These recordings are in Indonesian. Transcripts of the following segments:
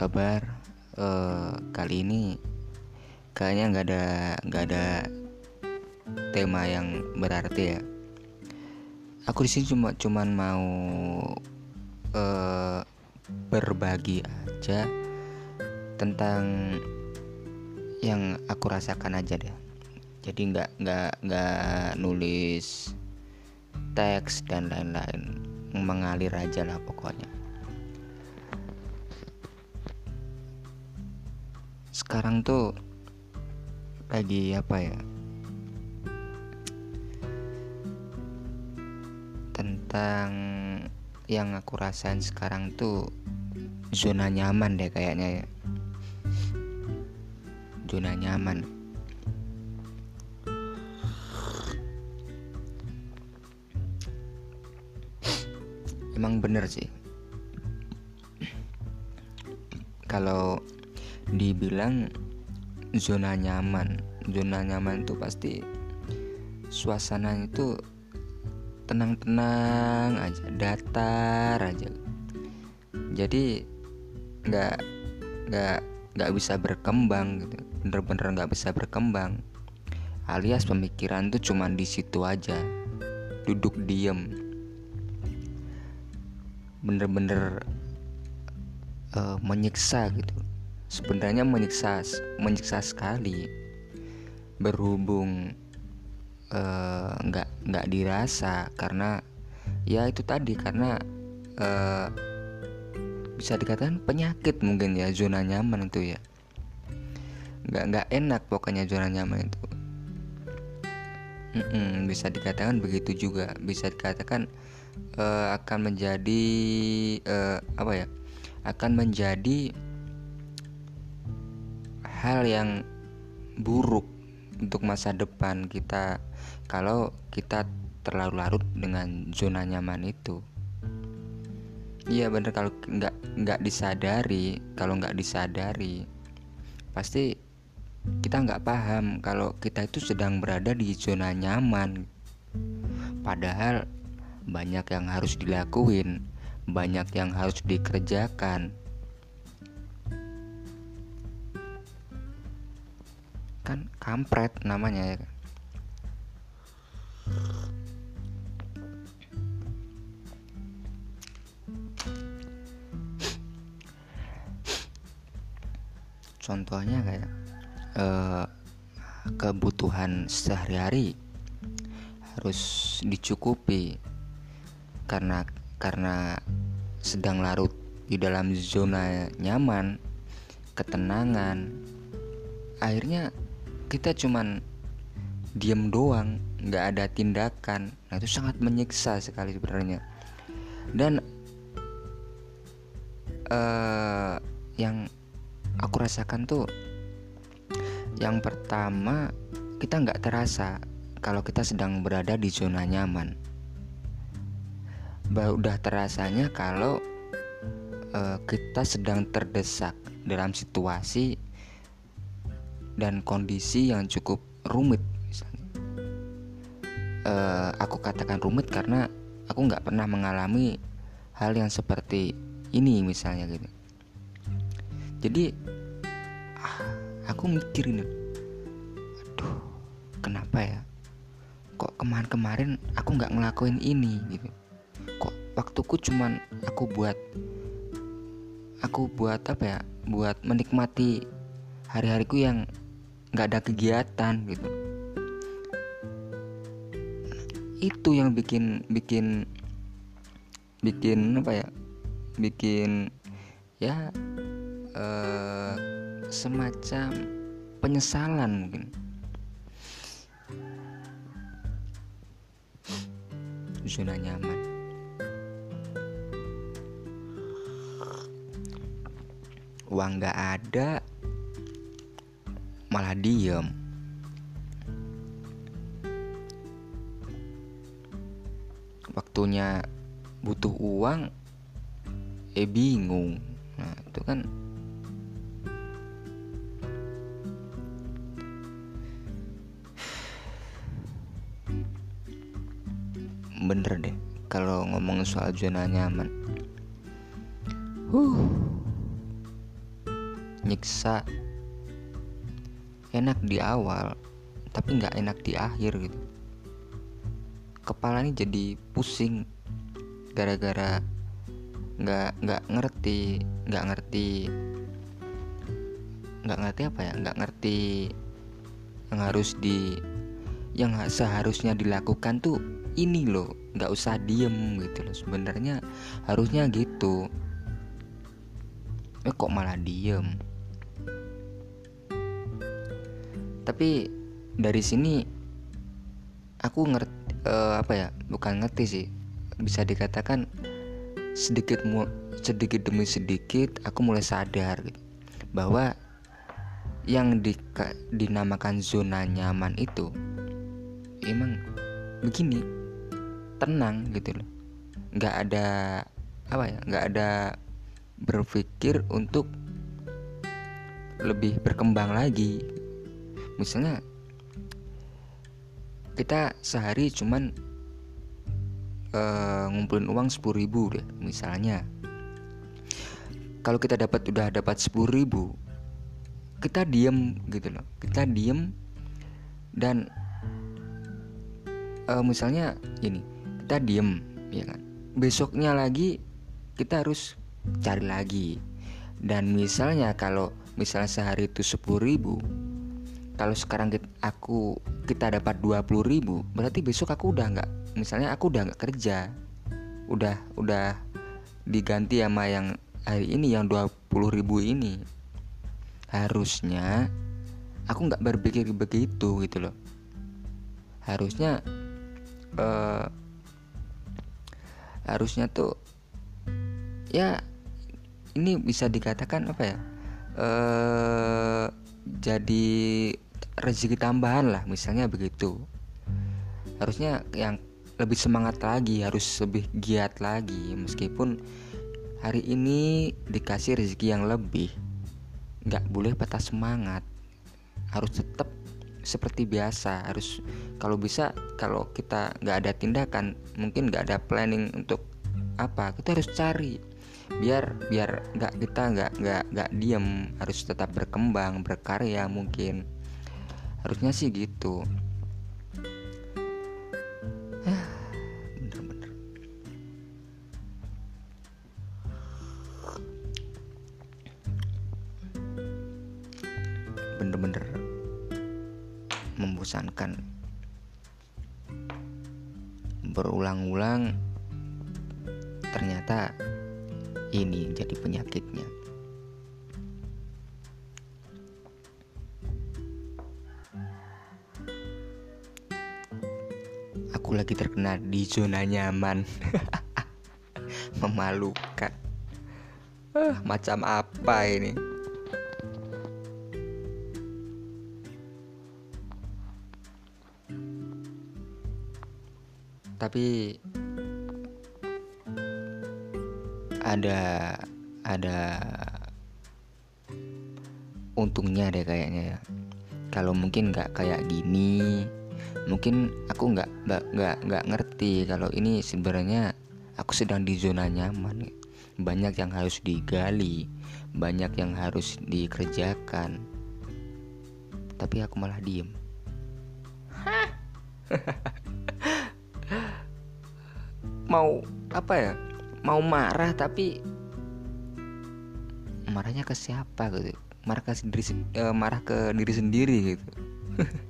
kabar? Uh, kali ini kayaknya nggak ada nggak ada tema yang berarti ya. Aku di sini cuma cuman mau uh, berbagi aja tentang yang aku rasakan aja deh. Jadi nggak nggak nggak nulis teks dan lain-lain mengalir aja lah pokoknya sekarang tuh lagi apa ya? Tentang yang aku rasain sekarang tuh zona nyaman deh kayaknya ya. Zona nyaman. Emang bener sih. Kalau dibilang zona nyaman. Zona nyaman itu pasti suasana itu tenang-tenang aja datar aja. Jadi nggak nggak nggak bisa berkembang gitu. Bener-bener nggak bisa berkembang. Alias pemikiran tuh cuman di situ aja. Duduk diem. Bener-bener uh, menyiksa gitu sebenarnya menyiksa menyiksa sekali. Berhubung uh, nggak nggak dirasa karena ya itu tadi karena uh, bisa dikatakan penyakit mungkin ya zona nyaman itu ya. Nggak nggak enak pokoknya zona nyaman itu. Mm-mm, bisa dikatakan begitu juga. Bisa dikatakan uh, akan menjadi uh, apa ya akan menjadi hal yang buruk untuk masa depan kita kalau kita terlalu larut dengan zona nyaman itu iya bener kalau nggak nggak disadari kalau nggak disadari pasti kita nggak paham kalau kita itu sedang berada di zona nyaman padahal banyak yang harus dilakuin, banyak yang harus dikerjakan. Kan kampret namanya ya kan. Contohnya kayak eh, kebutuhan sehari-hari harus dicukupi karena karena sedang larut di dalam zona nyaman, ketenangan, akhirnya kita cuman diem doang, nggak ada tindakan. Nah itu sangat menyiksa sekali sebenarnya. Dan uh, yang aku rasakan tuh, yang pertama kita nggak terasa kalau kita sedang berada di zona nyaman udah terasanya kalau uh, kita sedang terdesak dalam situasi dan kondisi yang cukup rumit misalnya. Uh, aku katakan rumit karena aku nggak pernah mengalami hal yang seperti ini misalnya gitu. Jadi ah, aku mikirin, aduh, kenapa ya? Kok kemarin-kemarin aku nggak ngelakuin ini gitu waktuku cuman aku buat aku buat apa ya buat menikmati hari-hariku yang nggak ada kegiatan gitu. Itu yang bikin bikin bikin apa ya bikin ya eh, semacam penyesalan mungkin. Zona nyaman. Uang gak ada malah diem. Waktunya butuh uang eh bingung. Nah itu kan bener deh kalau ngomong soal zona nyaman. Huh. Nyiksa enak di awal tapi nggak enak di akhir gitu. Kepala ini jadi pusing gara-gara nggak nggak ngerti nggak ngerti nggak ngerti apa ya? Nggak ngerti yang harus di yang seharusnya dilakukan tuh ini loh nggak usah diem gitu loh. Sebenarnya harusnya gitu. Eh kok malah diem tapi dari sini aku ngerti uh, apa ya bukan ngerti sih. Bisa dikatakan sedikit mu sedikit demi sedikit aku mulai sadar gitu, bahwa yang di, dinamakan zona nyaman itu emang begini tenang gitu loh. Nggak ada apa ya nggak ada berpikir untuk lebih berkembang lagi misalnya kita sehari cuman uh, ngumpulin uang 10 ribu deh misalnya. Kalau kita dapat udah dapat 10 ribu kita diem gitu loh. Kita diem dan uh, misalnya ini kita diem ya kan. Besoknya lagi kita harus cari lagi. Dan misalnya kalau misalnya sehari itu 10 ribu kalau sekarang kita, aku kita dapat 20 ribu berarti besok aku udah nggak misalnya aku udah nggak kerja udah udah diganti sama yang hari ini yang 20 ribu ini. Harusnya aku nggak berpikir begitu gitu loh. Harusnya uh, harusnya tuh ya ini bisa dikatakan apa ya uh, jadi rezeki tambahan lah misalnya begitu. Harusnya yang lebih semangat lagi harus lebih giat lagi meskipun hari ini dikasih rezeki yang lebih. Nggak boleh patah semangat. Harus tetap seperti biasa harus kalau bisa kalau kita nggak ada tindakan mungkin nggak ada planning untuk apa kita harus cari. Biar biar nggak kita nggak nggak nggak diem harus tetap berkembang berkarya mungkin harusnya sih gitu. Bener-bener bener-bener membosankan. Berulang-ulang ternyata ini jadi penyakitnya aku lagi terkena di zona nyaman. Memalukan. Uh, macam apa ini? Tapi ada ada untungnya deh kayaknya ya. Kalau mungkin nggak kayak gini mungkin aku nggak nggak nggak ngerti kalau ini sebenarnya aku sedang di zona nyaman. Banyak yang harus digali banyak yang harus dikerjakan. Tapi aku malah diem. Mau apa ya? Mau marah tapi marahnya ke siapa gitu? Marah ke diri uh, marah ke diri sendiri gitu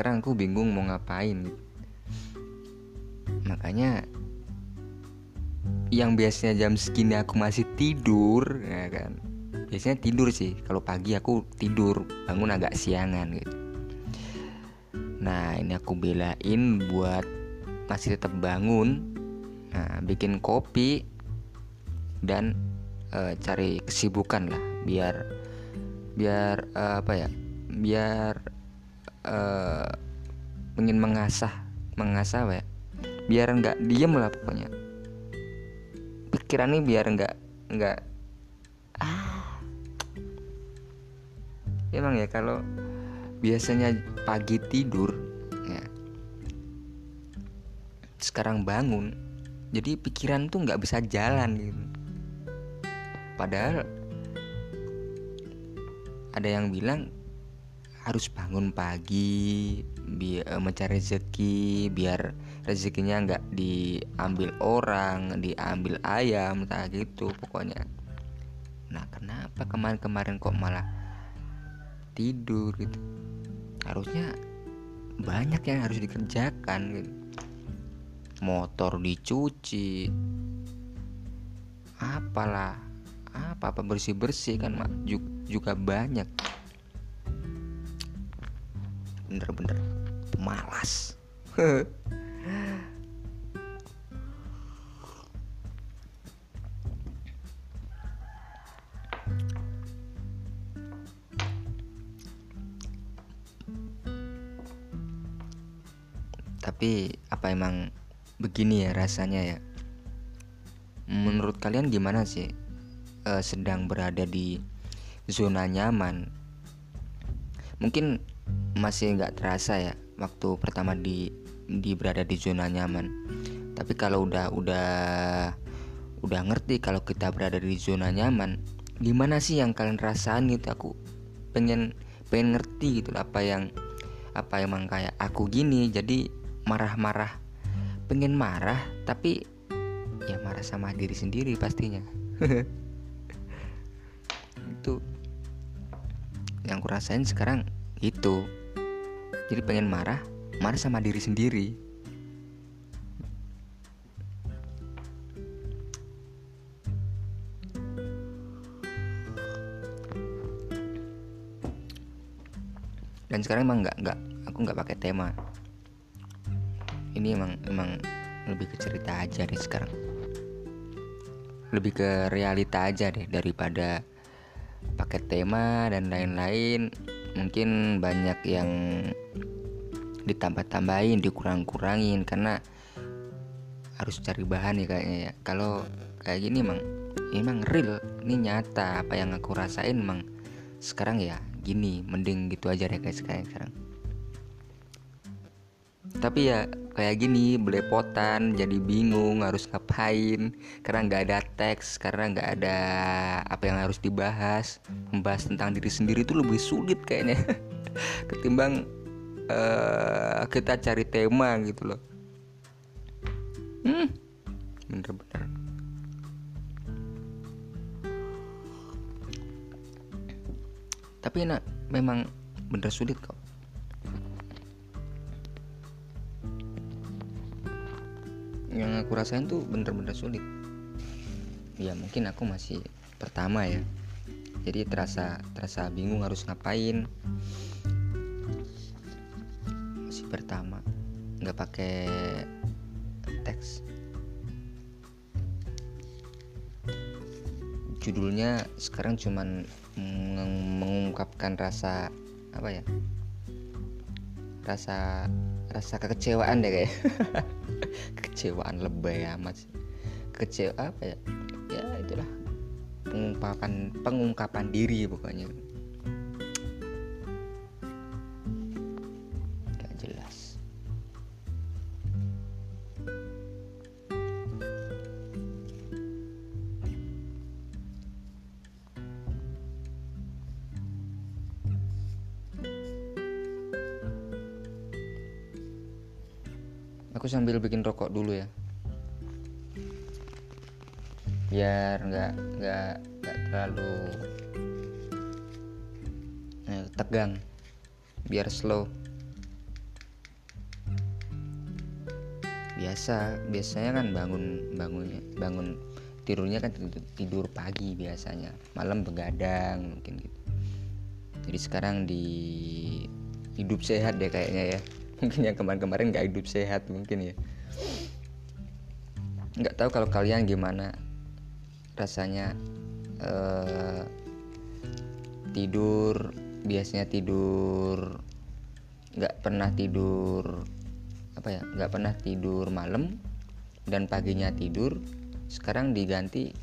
sekarang aku bingung mau ngapain. Makanya yang biasanya jam segini aku masih tidur ya kan? Biasanya tidur sih. Kalau pagi aku tidur bangun agak siangan gitu. Nah ini aku belain buat masih tetap bangun nah, bikin kopi dan uh, cari kesibukan lah. Biar biar uh, apa ya? Biar uh, ingin mengasah mengasah ya? Biar nggak diem lah pokoknya. Pikiran ini biar nggak nggak ah. Emang ya kalau biasanya pagi tidur ya sekarang bangun jadi pikiran tuh nggak bisa jalan gitu. Padahal ada yang bilang harus bangun pagi biar eh, mencari rezeki biar rezekinya nggak diambil orang diambil ayam tak gitu pokoknya. Nah kenapa kemarin-kemarin kok malah tidur gitu? Harusnya banyak yang harus dikerjakan gitu. Motor dicuci apalah apa apa bersih bersih kan mak? Juga banyak bener-bener malas. Tapi apa emang begini ya rasanya ya? Menurut kalian gimana sih uh, sedang berada di zona nyaman? Mungkin masih nggak terasa ya waktu pertama di di berada di zona nyaman. Tapi kalau udah udah udah ngerti kalau kita berada di zona nyaman gimana sih yang kalian rasain gitu? Aku pengen pengen ngerti gitu apa yang apa emang kayak aku gini jadi marah-marah. Pengen marah tapi ya marah sama diri sendiri pastinya. Itu yang kurasain sekarang itu. Jadi pengen marah marah sama diri sendiri. Dan sekarang emang nggak nggak aku nggak pakai tema. Ini emang emang lebih ke cerita aja deh sekarang. Lebih ke realita aja deh daripada pakai tema dan lain-lain mungkin banyak yang ditambah-tambahin dikurang-kurangin karena harus cari bahan ya kayaknya ya. Kalau kayak gini emang emang real ini nyata. Apa yang aku rasain emang sekarang ya gini mending gitu aja deh kayak sekarang sekarang tapi ya kayak gini belepotan jadi bingung harus ngapain. Karena nggak ada teks karena nggak ada apa yang harus dibahas. Membahas tentang diri sendiri itu lebih sulit kayaknya. Ketimbang uh, kita cari tema gitu loh. Hmm bener-bener. Tapi enak memang bener sulit kok yang aku rasain tuh bener-bener sulit. Ya mungkin aku masih pertama ya. Jadi terasa terasa bingung harus ngapain. Masih pertama. Nggak pakai teks. Judulnya sekarang cuman mengungkapkan rasa apa ya? Rasa rasa kekecewaan deh kayak kekecewaan lebay amat. Kecewa apa ya? Ya itulah. Pengungkapan pengungkapan diri pokoknya aku sambil bikin rokok dulu ya. Biar nggak nggak nggak terlalu eh, tegang. Biar slow. Biasa biasanya kan bangun bangunnya bangun tidurnya kan tidur, tidur pagi biasanya. Malam begadang mungkin gitu. Jadi sekarang di hidup sehat deh kayaknya ya mungkin yang kemarin-kemarin nggak hidup sehat mungkin ya. Nggak tahu kalau kalian gimana rasanya uh, tidur biasanya tidur nggak pernah tidur apa ya nggak pernah tidur malam dan paginya tidur sekarang diganti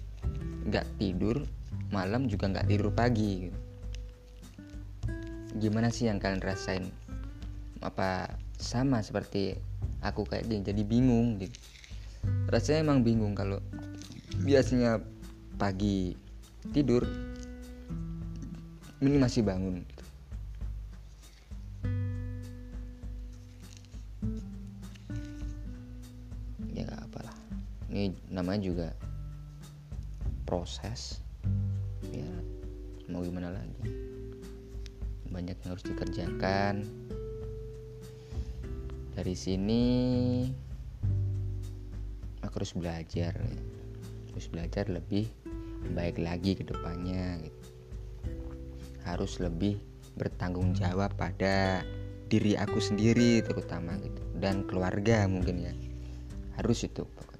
nggak tidur malam juga nggak tidur pagi. Gimana sih yang kalian rasain? Apa sama seperti aku kayak gini jadi bingung gitu rasanya emang bingung kalau biasanya pagi tidur ini masih bangun gitu. ya gak apalah. Ini namanya juga proses ya. Mau gimana lagi? Banyak yang harus dikerjakan dari sini aku harus belajar harus belajar lebih baik lagi ke depannya gitu. harus lebih bertanggung jawab pada diri aku sendiri terutama gitu dan keluarga mungkin ya harus itu besok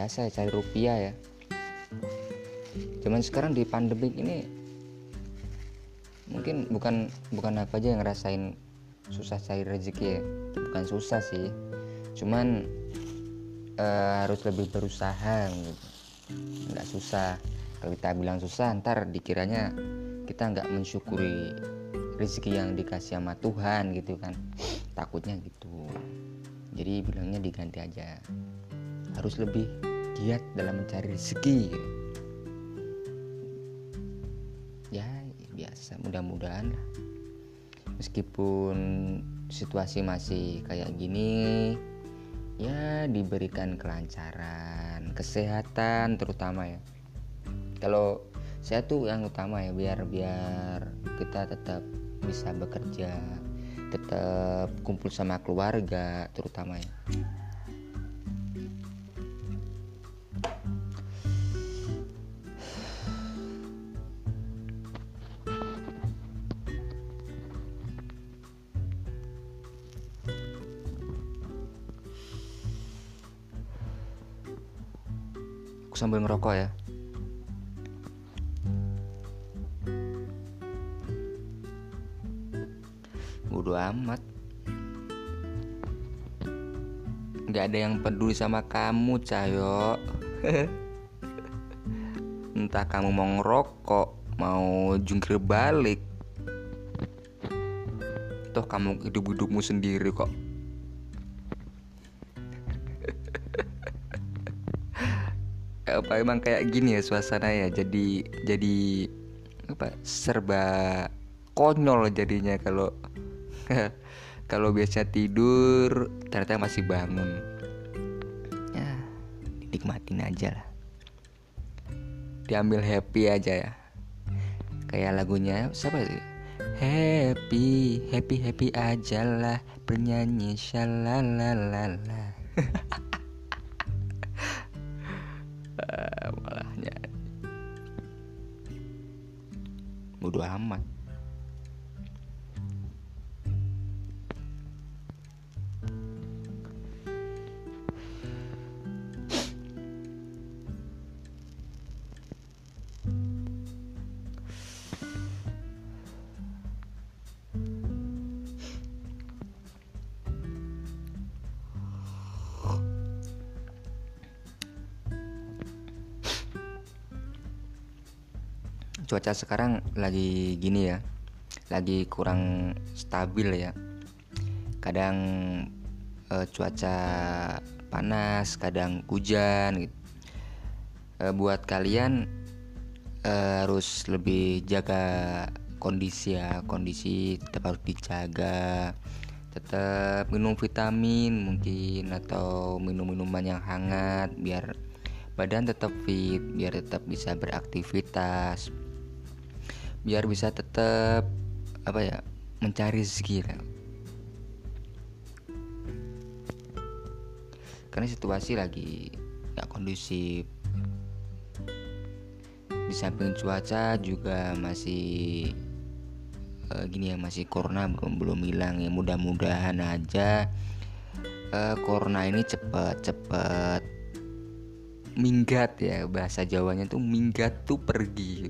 biasa ya cari rupiah ya. Zaman sekarang di pandemik ini mungkin bukan bukan apa aja yang ngerasain susah cari rezeki ya. Bukan susah sih cuman uh, harus lebih berusaha gitu. Nggak susah. Kalau kita bilang susah ntar dikiranya kita nggak mensyukuri rezeki yang dikasih sama Tuhan gitu kan. Takutnya gitu. Jadi bilangnya diganti aja. Harus lebih giat dalam mencari rezeki. Ya biasa. Mudah-mudahan meskipun situasi masih kayak gini ya diberikan kelancaran kesehatan terutama ya. Kalau saya tuh yang utama ya biar biar kita tetap bisa bekerja tetap kumpul sama keluarga terutama ya sambil ngerokok ya. Bodo amat. Nggak ada yang peduli sama kamu cayo. Entah kamu mau ngerokok mau jungkir balik. Toh kamu hidup hidupmu sendiri kok emang kayak gini ya suasana ya jadi jadi apa serba konyol jadinya kalau kalau biasa tidur ternyata masih bangun. Ya dinikmatin aja lah. Diambil happy aja ya. Kayak lagunya siapa sih? Happy happy happy aja lah bernyanyi shalalala malahnya bodo amat cuaca sekarang lagi gini ya lagi kurang stabil ya. Kadang eh, cuaca panas kadang hujan gitu. Eh, buat kalian eh, harus lebih jaga kondisi ya kondisi tetap harus dijaga tetap minum vitamin mungkin atau minum minuman yang hangat biar badan tetap fit biar tetap bisa beraktivitas biar bisa tetap apa ya mencari rezeki lah. karena situasi lagi nggak kondusif di samping cuaca juga masih uh, gini ya masih corona belum belum hilang ya mudah-mudahan aja uh, corona ini cepet cepet minggat ya bahasa Jawanya tuh minggat tuh pergi.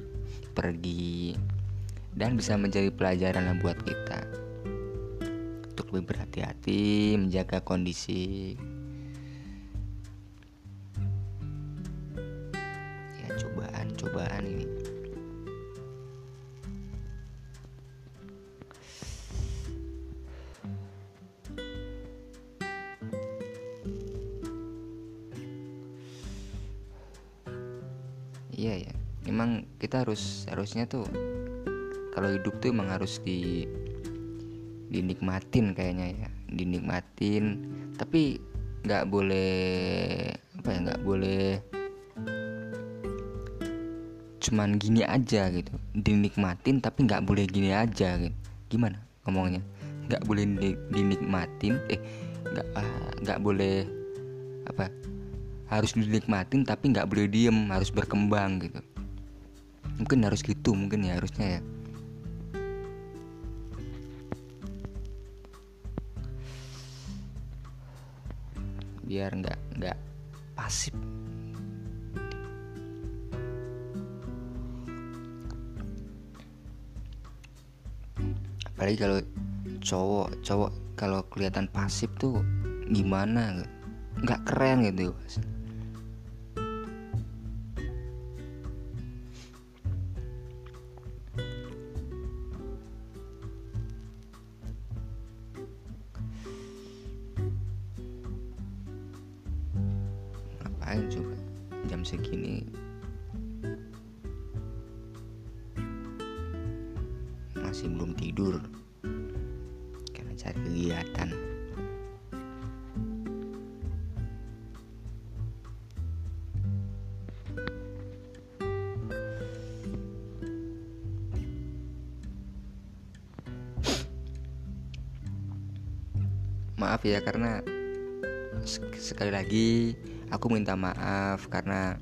Pergi. Dan bisa menjadi pelajaran buat kita. Untuk lebih berhati-hati menjaga kondisi. Ya cobaan-cobaan ini kita harus harusnya tuh kalau hidup tuh emang harus di dinikmatin kayaknya ya dinikmatin. Tapi nggak boleh apa ya nggak boleh cuman gini aja gitu. Dinikmatin tapi nggak boleh gini aja gitu. Gimana ngomongnya? Nggak boleh dinikmatin eh nggak ah, nggak boleh apa harus dinikmatin tapi nggak boleh diem harus berkembang gitu mungkin harus gitu mungkin ya harusnya ya. Biar nggak nggak pasif. Apalagi kalau cowok cowok kalau kelihatan pasif tuh gimana? Nggak keren gitu ngapain juga jam segini. Masih belum tidur. Karena cari kegiatan. Maaf ya karena sekali lagi aku minta maaf karena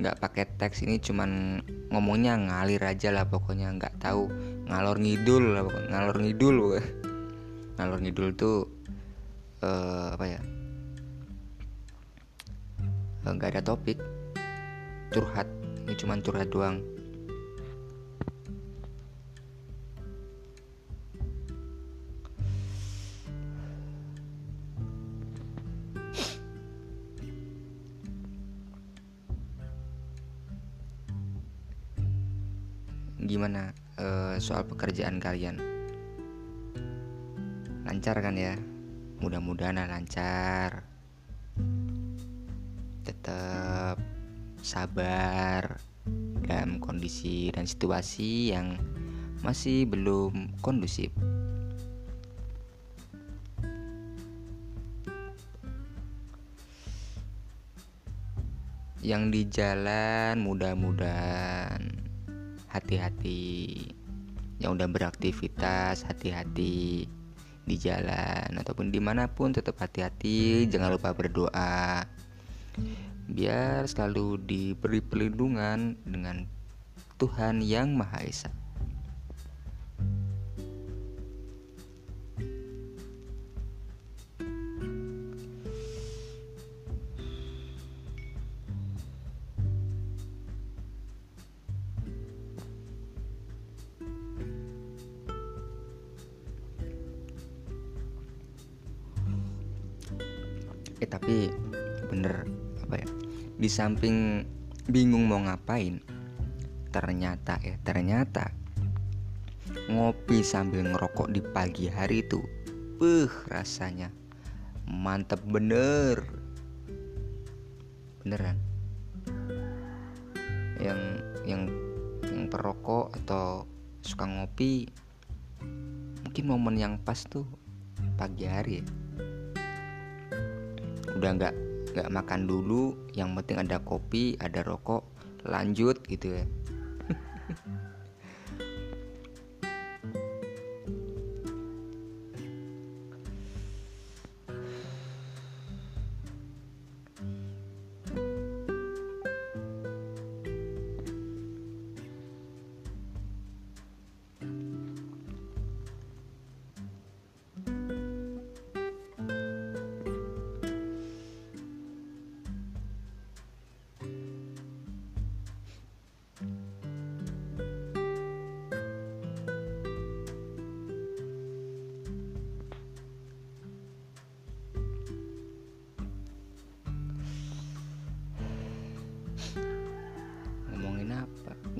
nggak pakai teks ini cuman ngomongnya ngalir aja lah pokoknya. Nggak tahu ngalor ngidul lah ngalor ngidul ngalor ngidul tuh uh, apa ya? Eh, nggak ada topik. Curhat ini cuman curhat doang soal pekerjaan kalian. Lancar kan ya? Mudah-mudahan lancar. Tetap sabar dalam kondisi dan situasi yang masih belum kondusif. Yang di jalan mudah-mudahan hati-hati yang udah beraktivitas hati-hati di jalan ataupun di mana pun tetap hati-hati jangan lupa berdoa. Biar selalu diberi perlindungan dengan Tuhan yang Maha Esa samping bingung mau ngapain ternyata ya ternyata ngopi sambil ngerokok di pagi hari itu uh rasanya mantep bener. Beneran. Yang yang yang perokok atau suka ngopi mungkin momen yang pas tuh pagi hari. Ya udah nggak nggak makan dulu yang penting ada kopi ada rokok lanjut gitu ya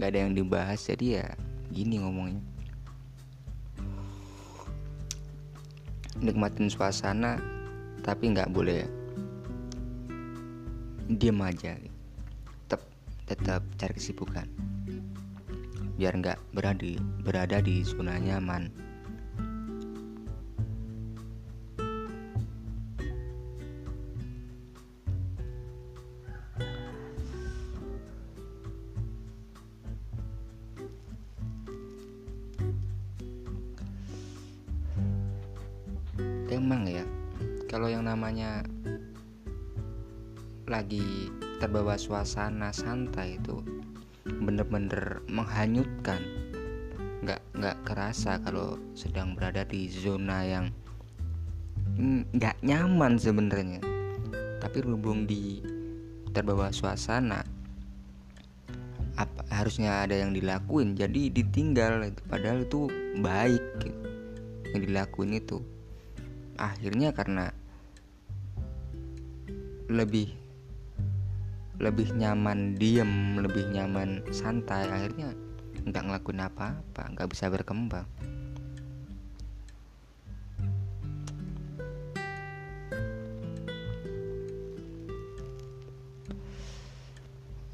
nggak ada yang dibahas jadi ya gini ngomongnya. Nikmatin suasana tapi nggak boleh diem aja. Tetap tetap cari kesibukan. Biar nggak berada berada di zona nyaman terbawa suasana santai itu bener-bener menghanyutkan. Nggak nggak kerasa kalau sedang berada di zona yang nggak nyaman sebenarnya. Tapi berhubung di terbawa suasana apa harusnya ada yang dilakuin jadi ditinggal padahal itu baik gitu, yang dilakuin itu. Akhirnya karena lebih lebih nyaman diem lebih nyaman santai akhirnya nggak ngelakuin apa-apa nggak bisa berkembang.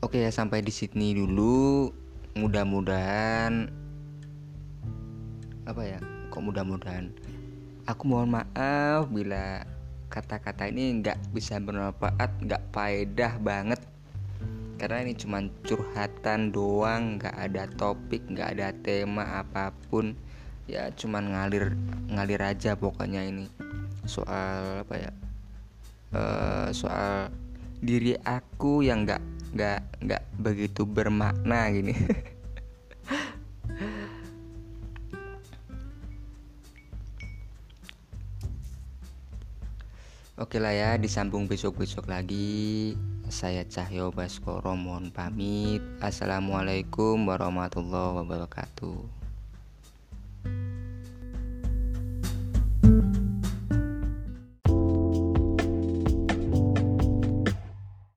Oke ya sampai di sini dulu. Mudah-mudahan apa ya kok mudah-mudahan? Aku mohon maaf bila kata-kata ini nggak bisa bermanfaat, nggak faedah banget. Karena ini cuma curhatan doang, nggak ada topik, nggak ada tema apa pun. Ya cuman ngalir ngalir aja pokoknya ini soal apa ya? Uh, soal diri aku yang nggak nggak nggak begitu bermakna gini. Oke lah ya, disambung besok-besok lagi. Saya Cahyo Baskoro mohon pamit. Assalamualaikum warahmatullahi wabarakatuh.